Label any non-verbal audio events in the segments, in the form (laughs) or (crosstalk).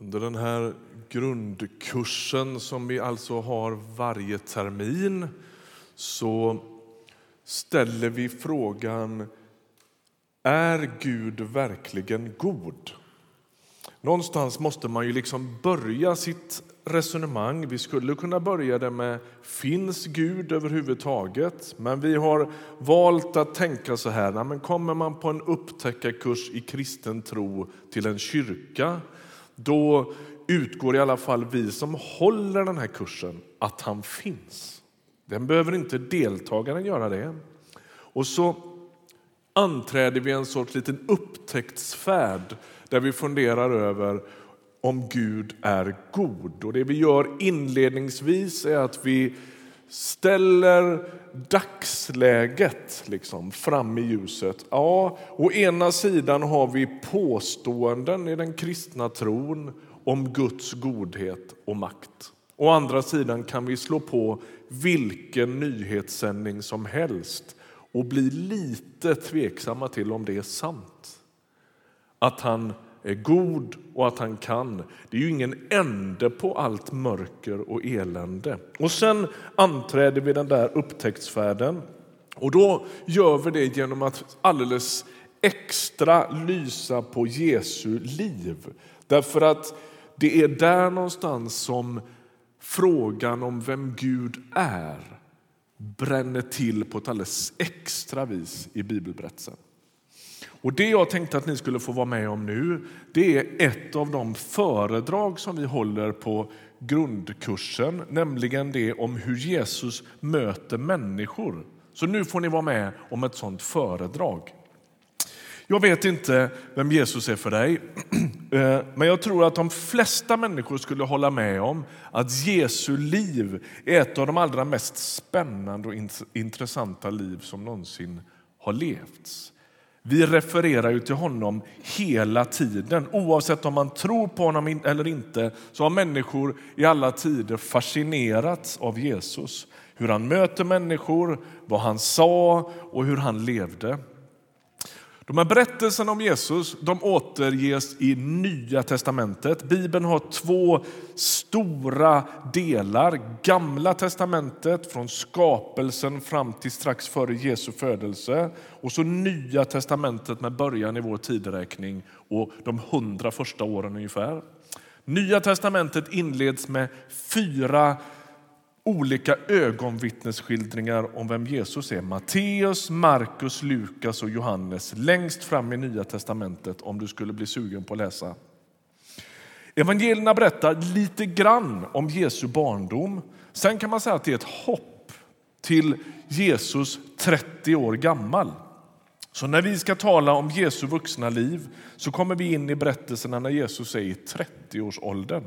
Under den här grundkursen som vi alltså har varje termin så ställer vi frågan Är Gud verkligen god? Någonstans måste man ju liksom börja sitt resonemang. Vi skulle kunna börja det med Finns Gud överhuvudtaget? Men vi har valt att tänka så här. Men kommer man på en upptäckarkurs i kristen tro till en kyrka då utgår i alla fall vi som håller den här kursen att han finns. Den behöver inte deltagaren göra det. Och så anträder vi en sorts liten upptäcktsfärd där vi funderar över om Gud är god. Och Det vi gör inledningsvis är att vi ställer dagsläget liksom fram i ljuset. Ja, å ena sidan har vi påståenden i den kristna tron om Guds godhet och makt. Å andra sidan kan vi slå på vilken nyhetssändning som helst och bli lite tveksamma till om det är sant. Att han är god och att han kan. Det är ju ingen ände på allt mörker och elände. Och sen anträder vi den där upptäcktsfärden. Och då gör vi det genom att alldeles extra lysa på Jesu liv. Därför att det är där någonstans som frågan om vem Gud är bränner till på ett alldeles extra vis i bibelberättelsen. Och Det jag tänkte att ni skulle få vara med om nu det är ett av de föredrag som vi håller på grundkursen, nämligen det om hur Jesus möter människor. Så nu får ni vara med om ett sånt föredrag. Jag vet inte vem Jesus är för dig, (clears throat) eh, men jag tror att de flesta människor skulle hålla med om att Jesu liv är ett av de allra mest spännande och intressanta liv som någonsin har levts. Vi refererar ju till honom hela tiden. Oavsett om man tror på honom eller inte så har människor i alla tider fascinerats av Jesus. Hur han möter människor, vad han sa och hur han levde. De här berättelserna om Jesus de återges i Nya testamentet. Bibeln har två stora delar. Gamla testamentet från skapelsen fram till strax före Jesu födelse och så Nya testamentet med början i vår tideräkning och de hundra första åren ungefär. Nya testamentet inleds med fyra olika ögonvittnesskildringar om vem Jesus är. Matteus, Markus, Lukas och Johannes längst fram i Nya testamentet om du skulle bli sugen på att läsa. Evangelierna berättar lite grann om Jesu barndom. Sen kan man säga att det är ett hopp till Jesus 30 år gammal. Så när vi ska tala om Jesu vuxna liv så kommer vi in i berättelserna när Jesus är i 30-årsåldern.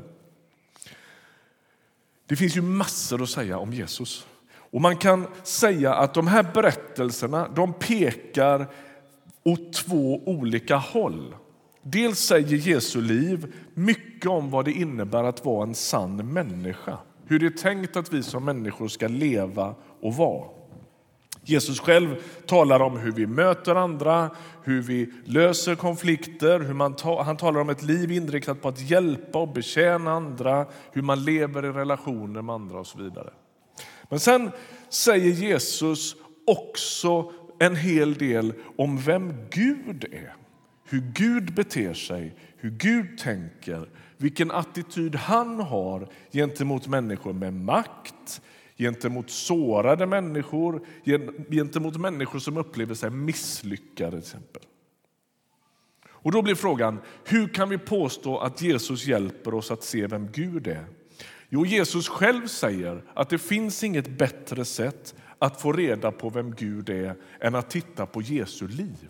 Det finns ju massor att säga om Jesus. Och Man kan säga att de här berättelserna de pekar åt två olika håll. Dels säger Jesu liv mycket om vad det innebär att vara en sann människa. Hur det är tänkt att vi som människor ska leva och vara. Jesus själv talar om hur vi möter andra, hur vi löser konflikter. Hur man ta, han talar om ett liv inriktat på att hjälpa och betjäna andra, hur man lever i relationer med andra och så vidare. Men sen säger Jesus också en hel del om vem Gud är. Hur Gud beter sig, hur Gud tänker, vilken attityd han har gentemot människor med makt, gentemot sårade människor, gentemot människor som upplever sig misslyckade. Till exempel. Och Då blir frågan, hur kan vi påstå att Jesus hjälper oss att se vem Gud är? Jo, Jesus själv säger att det finns inget bättre sätt att få reda på vem Gud är än att titta på Jesu liv.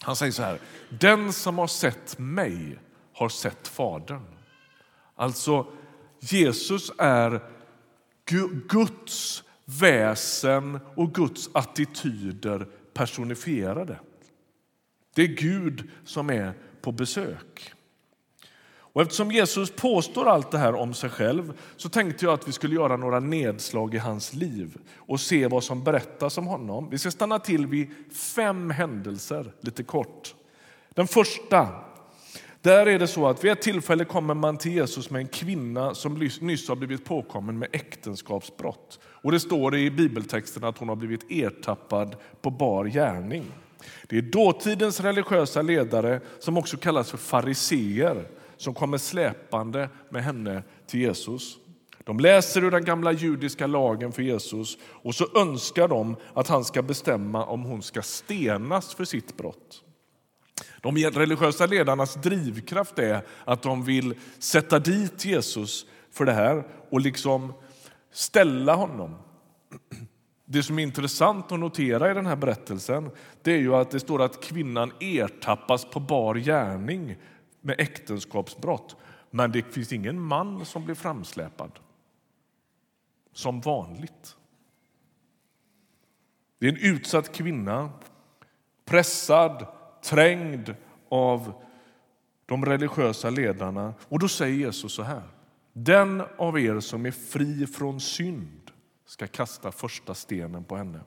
Han säger så här, den som har sett mig har sett Fadern. Alltså, Jesus är Guds väsen och Guds attityder personifierade. Det är Gud som är på besök. Och eftersom Jesus påstår allt det här om sig själv så tänkte jag att vi skulle göra några nedslag i hans liv och se vad som berättas om honom. Vi ska stanna till vid fem händelser lite kort. Den första där är det så att vid ett tillfälle kommer man till Jesus med en kvinna som nyss har blivit påkommen med äktenskapsbrott. Och det står i bibeltexten att hon har blivit ertappad på bar gärning. Det är dåtidens religiösa ledare, som också kallas för fariseer, som kommer släpande med henne till Jesus. De läser ur den gamla judiska lagen för Jesus och så önskar de att han ska bestämma om hon ska stenas för sitt brott. De religiösa ledarnas drivkraft är att de vill sätta dit Jesus för det här och liksom ställa honom. Det som är intressant att notera i den här berättelsen det är ju att det står att kvinnan ertappas på bar gärning med äktenskapsbrott. Men det finns ingen man som blir framsläpad. Som vanligt. Det är en utsatt kvinna, pressad, trängd av de religiösa ledarna. Och då säger Jesus så här. Den av er som är fri från synd ska kasta första stenen på henne.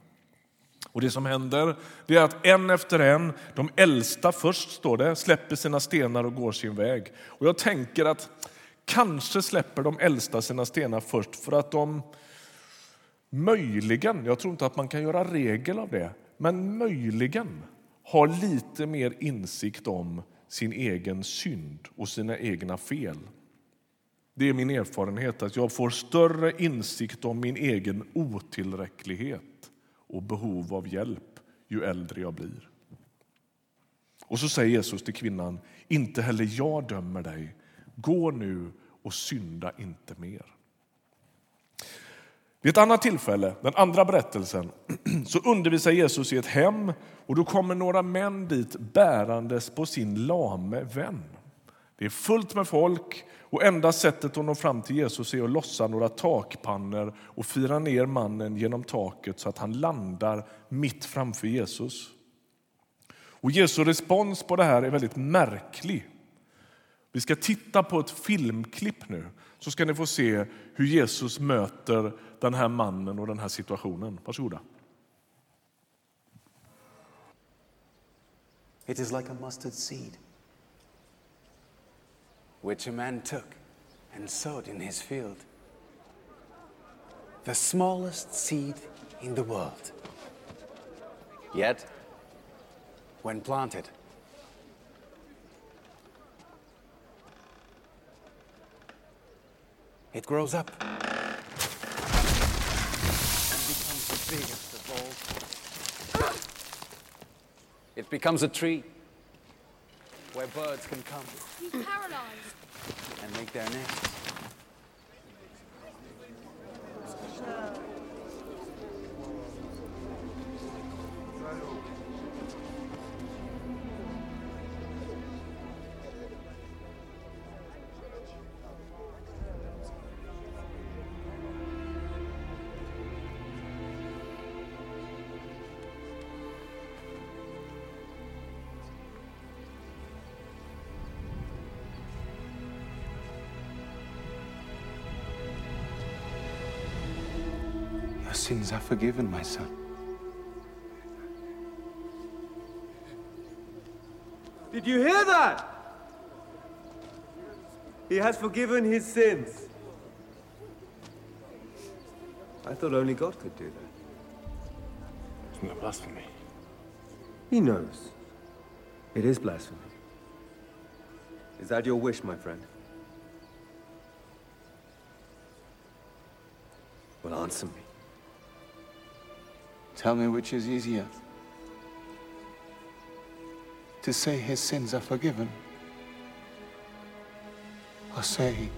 Och Det som händer det är att en efter en, de äldsta först, står det, släpper sina stenar och går sin väg. Och Jag tänker att kanske släpper de äldsta sina stenar först för att de möjligen, jag tror inte att man kan göra regel av det, men möjligen har lite mer insikt om sin egen synd och sina egna fel. Det är min erfarenhet att jag får större insikt om min egen otillräcklighet och behov av hjälp ju äldre jag blir. Och så säger Jesus till kvinnan, inte heller jag dömer dig. Gå nu och synda inte mer. Vid ett annat tillfälle, den andra berättelsen, (clears throat) så undervisar Jesus i ett hem och då kommer några män dit bärandes på sin lame vän. Det är fullt med folk och enda sättet att nå fram till Jesus är att lossa några takpannor och fira ner mannen genom taket så att han landar mitt framför Jesus. Och Jesu respons på det här är väldigt märklig. Vi ska titta på ett filmklipp nu så ska ni få se hur Jesus möter den här mannen och den här situationen. Varsågoda. It is like a mustard seed, which a man took and sowed in his field. The smallest seed in the world. Yet, when planted, it grows up It becomes a tree where birds can come He's paralyzed. and make their nests. Sins are forgiven, my son. Did you hear that? He has forgiven his sins. I thought only God could do that. Isn't that blasphemy? He knows. It is blasphemy. Is that your wish, my friend? Well, answer me. Tell me which is easier. To say his sins are forgiven, or say,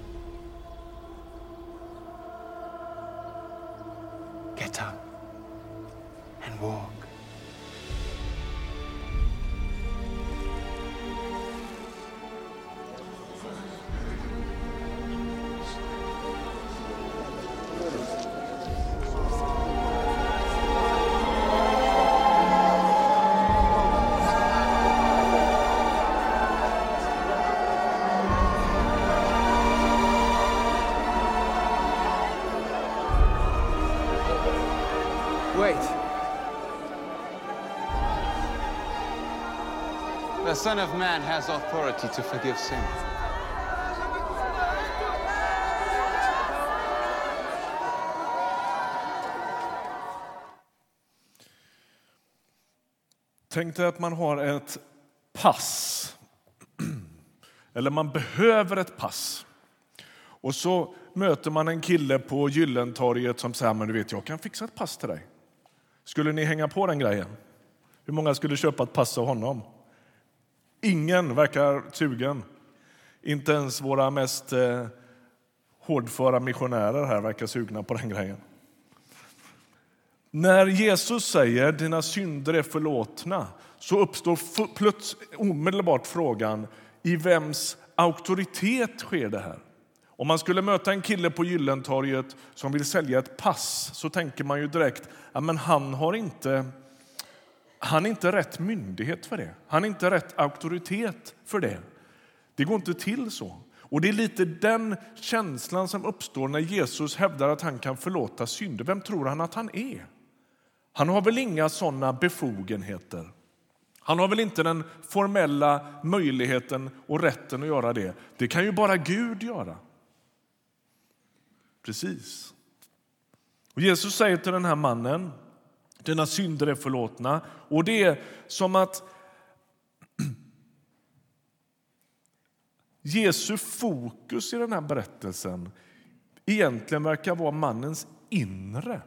The Son of Man has authority to forgive sins. Tänk dig att man har ett pass. Eller man behöver ett pass. Och så möter man en kille på Gyllentorget som säger men du vet, jag kan fixa ett pass till dig. Skulle ni hänga på den grejen? Hur många skulle köpa ett pass av honom? Ingen verkar sugen. Inte ens våra mest eh, hårdföra missionärer här verkar sugna på den grejen. När Jesus säger dina synder är förlåtna så uppstår plöts omedelbart frågan i vems auktoritet sker det här? Om man skulle möta en kille på Gyllentorget som vill sälja ett pass så tänker man ju direkt att ja, han har inte han är inte rätt myndighet för det. Han är inte rätt auktoritet för det. Det går inte till så. Och Det är lite den känslan som uppstår när Jesus hävdar att han kan förlåta synder. Vem tror han att han är? Han har väl inga såna befogenheter? Han har väl inte den formella möjligheten och rätten att göra det? Det kan ju bara Gud göra. Precis. Och Jesus säger till den här mannen, dina synder är förlåtna. Och det är som att (clears throat) Jesu fokus i den här berättelsen egentligen verkar vara mannens inre.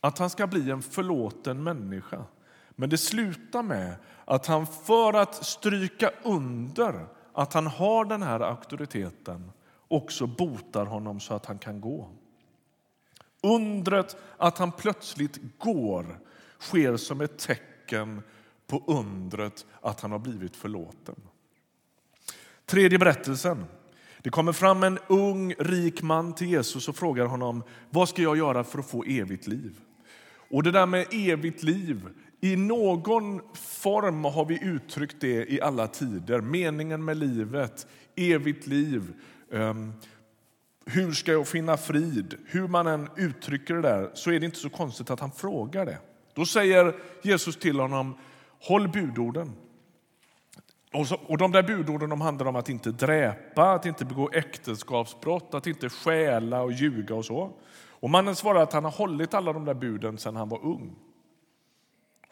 Att han ska bli en förlåten människa. Men det slutar med att han för att stryka under att han har den här auktoriteten också botar honom så att han kan gå. Undret att han plötsligt går sker som ett tecken på undret att han har blivit förlåten. Tredje berättelsen. Det kommer fram en ung, rik man till Jesus och frågar honom vad ska jag göra för att få evigt liv. Och det där med evigt liv, i någon form har vi uttryckt det i alla tider. Meningen med livet, evigt liv. Um, hur ska jag finna frid? Hur man än uttrycker det där så är det inte så konstigt att han frågar det. Då säger Jesus till honom, håll budorden. Och, så, och De där budorden de handlar om att inte dräpa, att inte begå äktenskapsbrott, att inte stjäla och ljuga och så. Och mannen svarar att han har hållit alla de där buden sedan han var ung.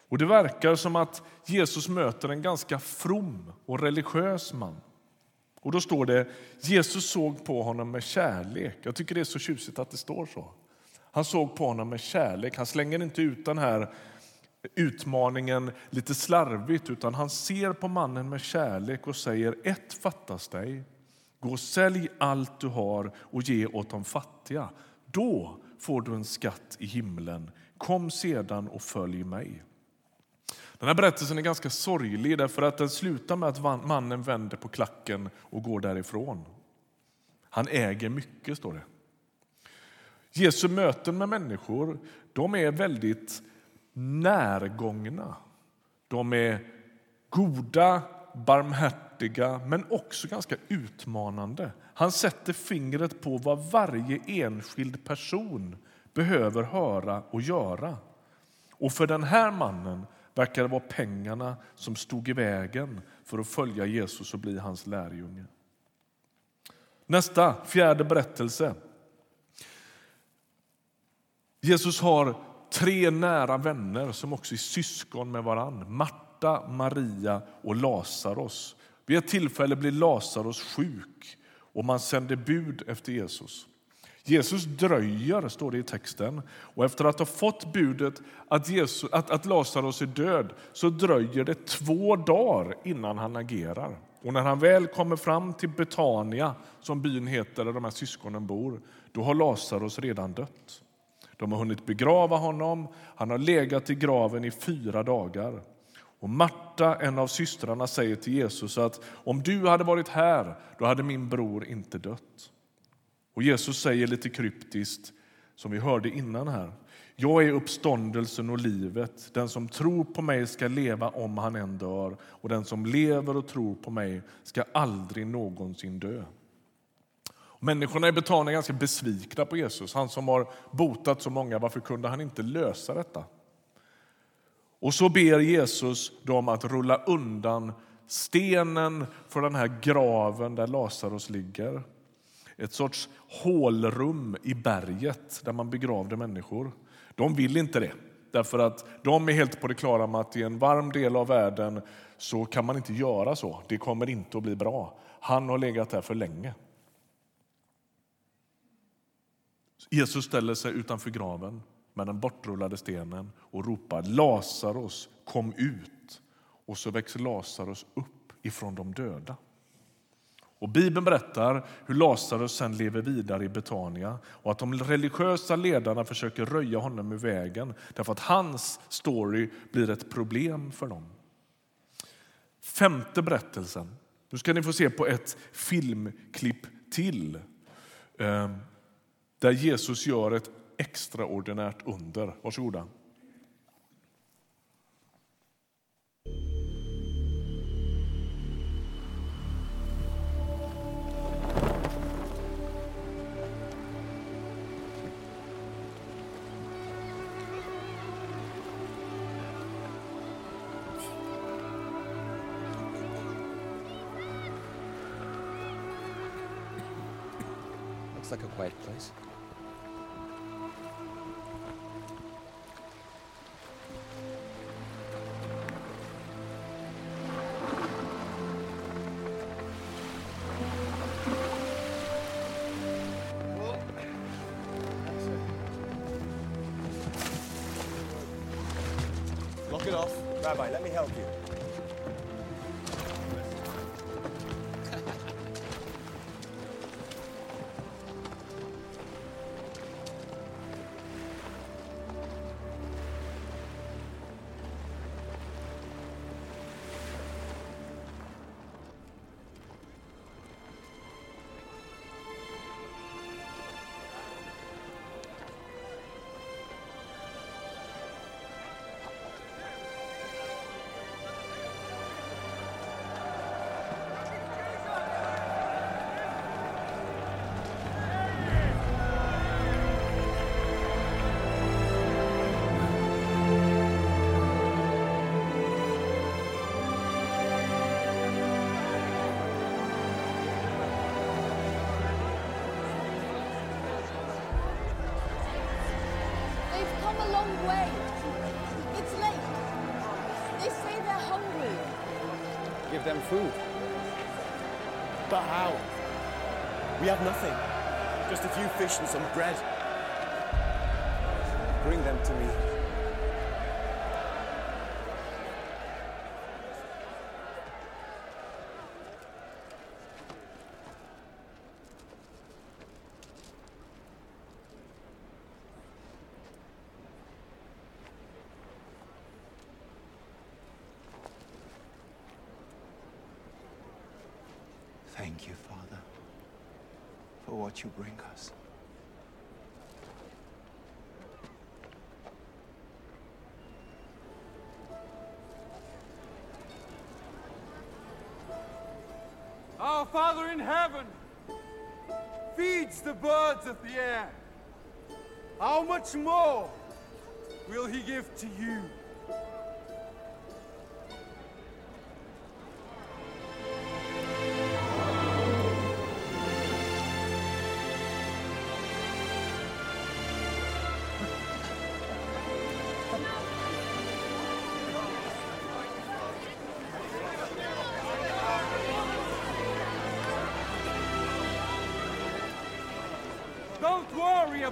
Och Det verkar som att Jesus möter en ganska from och religiös man. Och Då står det Jesus såg på honom med kärlek. Jag tycker det är så tjusigt att det står så. Han såg på honom med kärlek. Han slänger inte ut den här utmaningen lite slarvigt utan han ser på mannen med kärlek och säger ett fattas dig. Gå och sälj allt du har och ge åt de fattiga. Då får du en skatt i himlen. Kom sedan och följ mig. Den här berättelsen är ganska sorglig därför att den slutar med att mannen vänder på klacken och går därifrån. Han äger mycket, står det. Jesu möten med människor de är väldigt närgångna. De är goda, barmhärtiga men också ganska utmanande. Han sätter fingret på vad varje enskild person behöver höra och göra. Och för den här mannen verkar det vara pengarna som stod i vägen för att följa Jesus och bli hans lärjunge. Nästa, fjärde berättelse. Jesus har tre nära vänner som också är syskon med varann. Marta, Maria och Lazarus. Vid ett tillfälle blir Lazarus sjuk och man sänder bud efter Jesus. Jesus dröjer, står det i texten. Och efter att ha fått budet att, Jesus, att, att Lazarus är död så dröjer det två dagar innan han agerar. Och när han väl kommer fram till Betania, som byn heter där de här syskonen bor, då har Lazarus redan dött. De har hunnit begrava honom. Han har legat i graven i fyra dagar. Och Marta, en av systrarna, säger till Jesus att om du hade varit här, då hade min bror inte dött. Och Jesus säger lite kryptiskt, som vi hörde innan här. Jag är uppståndelsen och livet. Den som tror på mig ska leva om han än dör och den som lever och tror på mig ska aldrig någonsin dö. Människorna i Betania är ganska besvikna på Jesus. Han som har botat så många, varför kunde han inte lösa detta? Och så ber Jesus dem att rulla undan stenen från den här graven där Lazarus ligger. Ett sorts hålrum i berget där man begravde människor. De vill inte det, därför att de är helt på det klara med att i en varm del av världen så kan man inte göra så. Det kommer inte att bli bra. Han har legat där för länge. Jesus ställer sig utanför graven med den bortrullade stenen och ropar Lazarus, kom ut. Och så växer Lazarus upp ifrån de döda. Och Bibeln berättar hur Lazarus sen lever vidare i Betania och att de religiösa ledarna försöker röja honom ur vägen därför att hans story blir ett problem för dem. Femte berättelsen. Nu ska ni få se på ett filmklipp till ehm, där Jesus gör ett extraordinärt under. Varsågoda. It off. Rabbi, let me help you. Come a long way. It's late. They say they're hungry. Give them food. But how? We have nothing. Just a few fish and some bread. Bring them to me. Thank you, Father, for what you bring us. Our Father in heaven feeds the birds of the air. How much more will he give to you?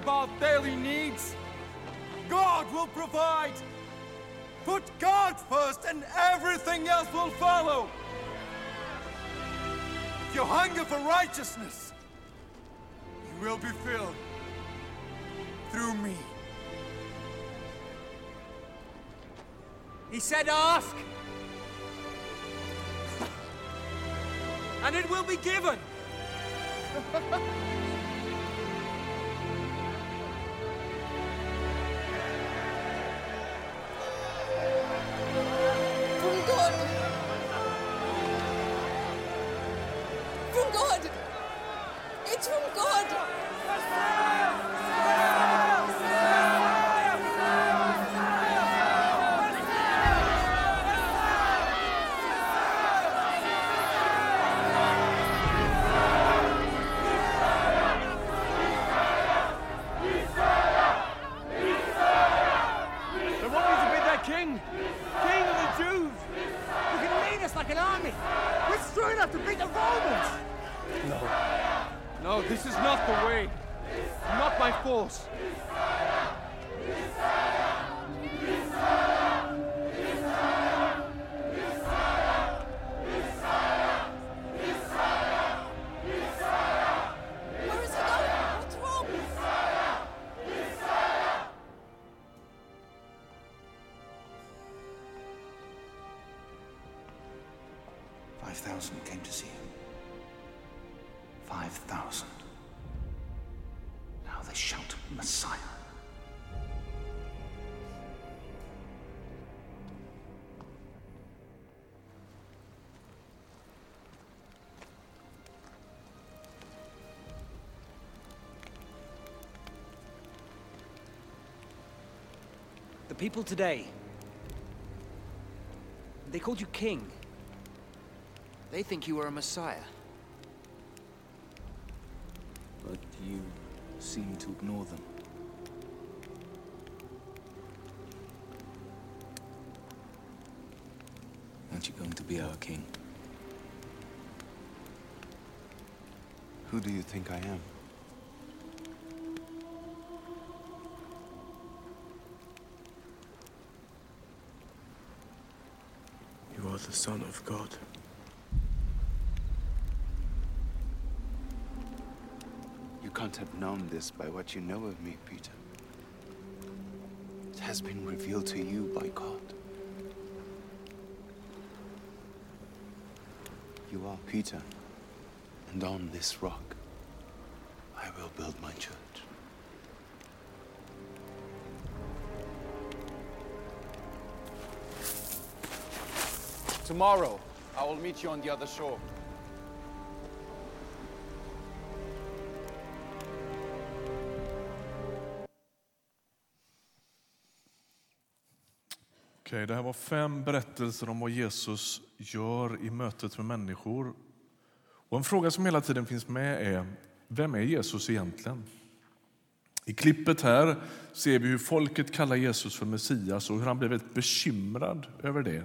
About daily needs. God will provide. Put God first and everything else will follow. If you hunger for righteousness, you will be filled through me. He said, Ask, and it will be given. (laughs) 5,000. Now they shout Messiah. The people today, they called you king. They think you are a messiah. Seem to ignore them. Aren't you going to be our king? Who do you think I am? You are the Son of God. Can't have known this by what you know of me, Peter. It has been revealed to you by God. You are Peter, and on this rock I will build my church. Tomorrow, I will meet you on the other shore. Okej, det här var fem berättelser om vad Jesus gör i mötet med människor. Och en fråga som hela tiden finns med är, vem är Jesus egentligen? I klippet här ser vi hur folket kallar Jesus för Messias och hur han blev väldigt bekymrad över det.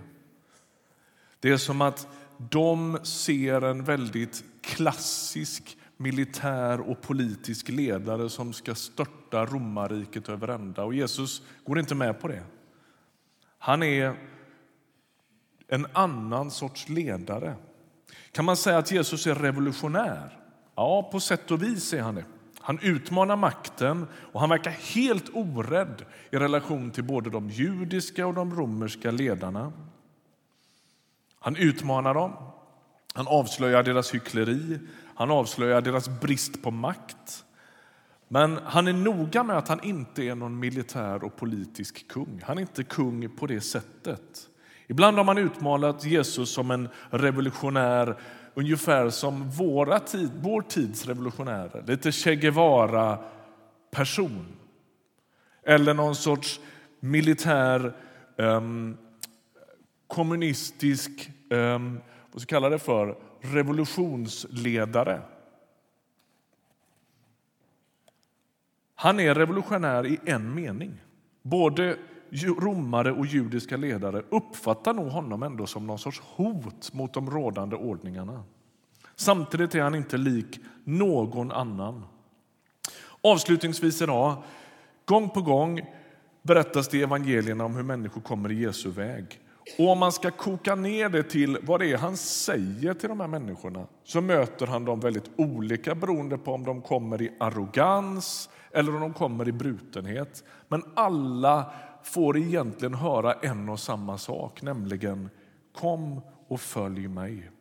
Det är som att de ser en väldigt klassisk militär och politisk ledare som ska störta romarriket över ända. Och Jesus går inte med på det. Han är en annan sorts ledare. Kan man säga att Jesus är revolutionär? Ja, på sätt och vis är han det. Han utmanar makten och han verkar helt orädd i relation till både de judiska och de romerska ledarna. Han utmanar dem, han avslöjar deras hyckleri, han avslöjar deras brist på makt. Men han är noga med att han inte är någon militär och politisk kung. Han är inte kung på det sättet. Ibland har man utmålat Jesus som en revolutionär ungefär som våra tid, vår tids revolutionärer. Lite Che Guevara-person. Eller någon sorts militär um, kommunistisk um, vad ska jag kalla det för, revolutionsledare. Han är revolutionär i en mening. Både romare och judiska ledare uppfattar nog honom ändå som någon sorts hot mot de rådande ordningarna. Samtidigt är han inte lik någon annan. Avslutningsvis idag, gång på gång berättas det i evangelierna om hur människor kommer i Jesu väg. Och om man ska koka ner det till vad det är han säger till de här människorna så möter han dem väldigt olika beroende på om de kommer i arrogans eller om de kommer i brutenhet. Men alla får egentligen höra en och samma sak, nämligen kom och följ mig.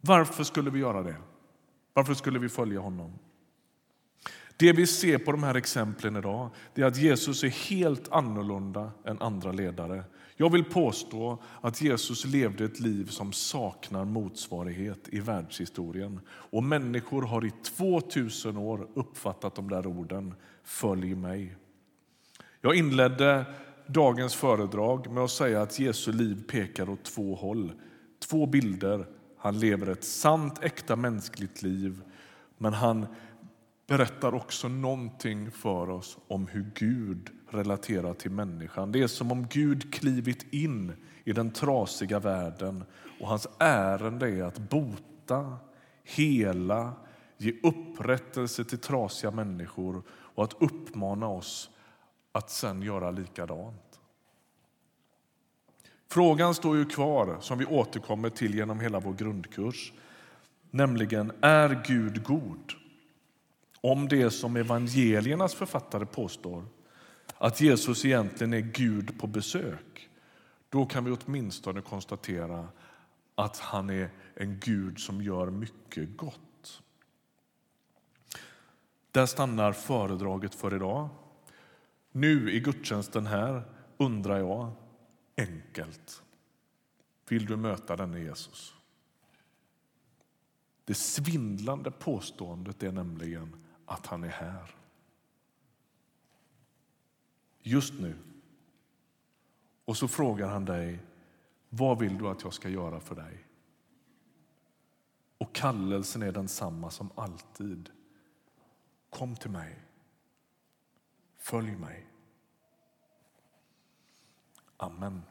Varför skulle vi göra det? Varför skulle vi följa honom? Det vi ser på de här exemplen idag är att Jesus är helt annorlunda än andra ledare. Jag vill påstå att Jesus levde ett liv som saknar motsvarighet i världshistorien. Och människor har i 2000 år uppfattat de där orden, följ mig. Jag inledde dagens föredrag med att säga att Jesu liv pekar åt två håll. Två bilder. Han lever ett sant, äkta mänskligt liv, men han berättar också någonting för oss om hur Gud relaterar till människan. Det är som om Gud klivit in i den trasiga världen och hans ärende är att bota, hela, ge upprättelse till trasiga människor och att uppmana oss att sen göra likadant. Frågan står ju kvar, som vi återkommer till genom hela vår grundkurs. Nämligen, är Gud god? Om det som evangeliernas författare påstår, att Jesus egentligen är Gud på besök, då kan vi åtminstone konstatera att han är en Gud som gör mycket gott. Där stannar föredraget för idag. Nu i gudstjänsten här undrar jag enkelt. Vill du möta denne Jesus? Det svindlande påståendet är nämligen att han är här. Just nu. Och så frågar han dig, vad vill du att jag ska göra för dig? Och kallelsen är densamma som alltid. Kom till mig. Följ mig. Amen.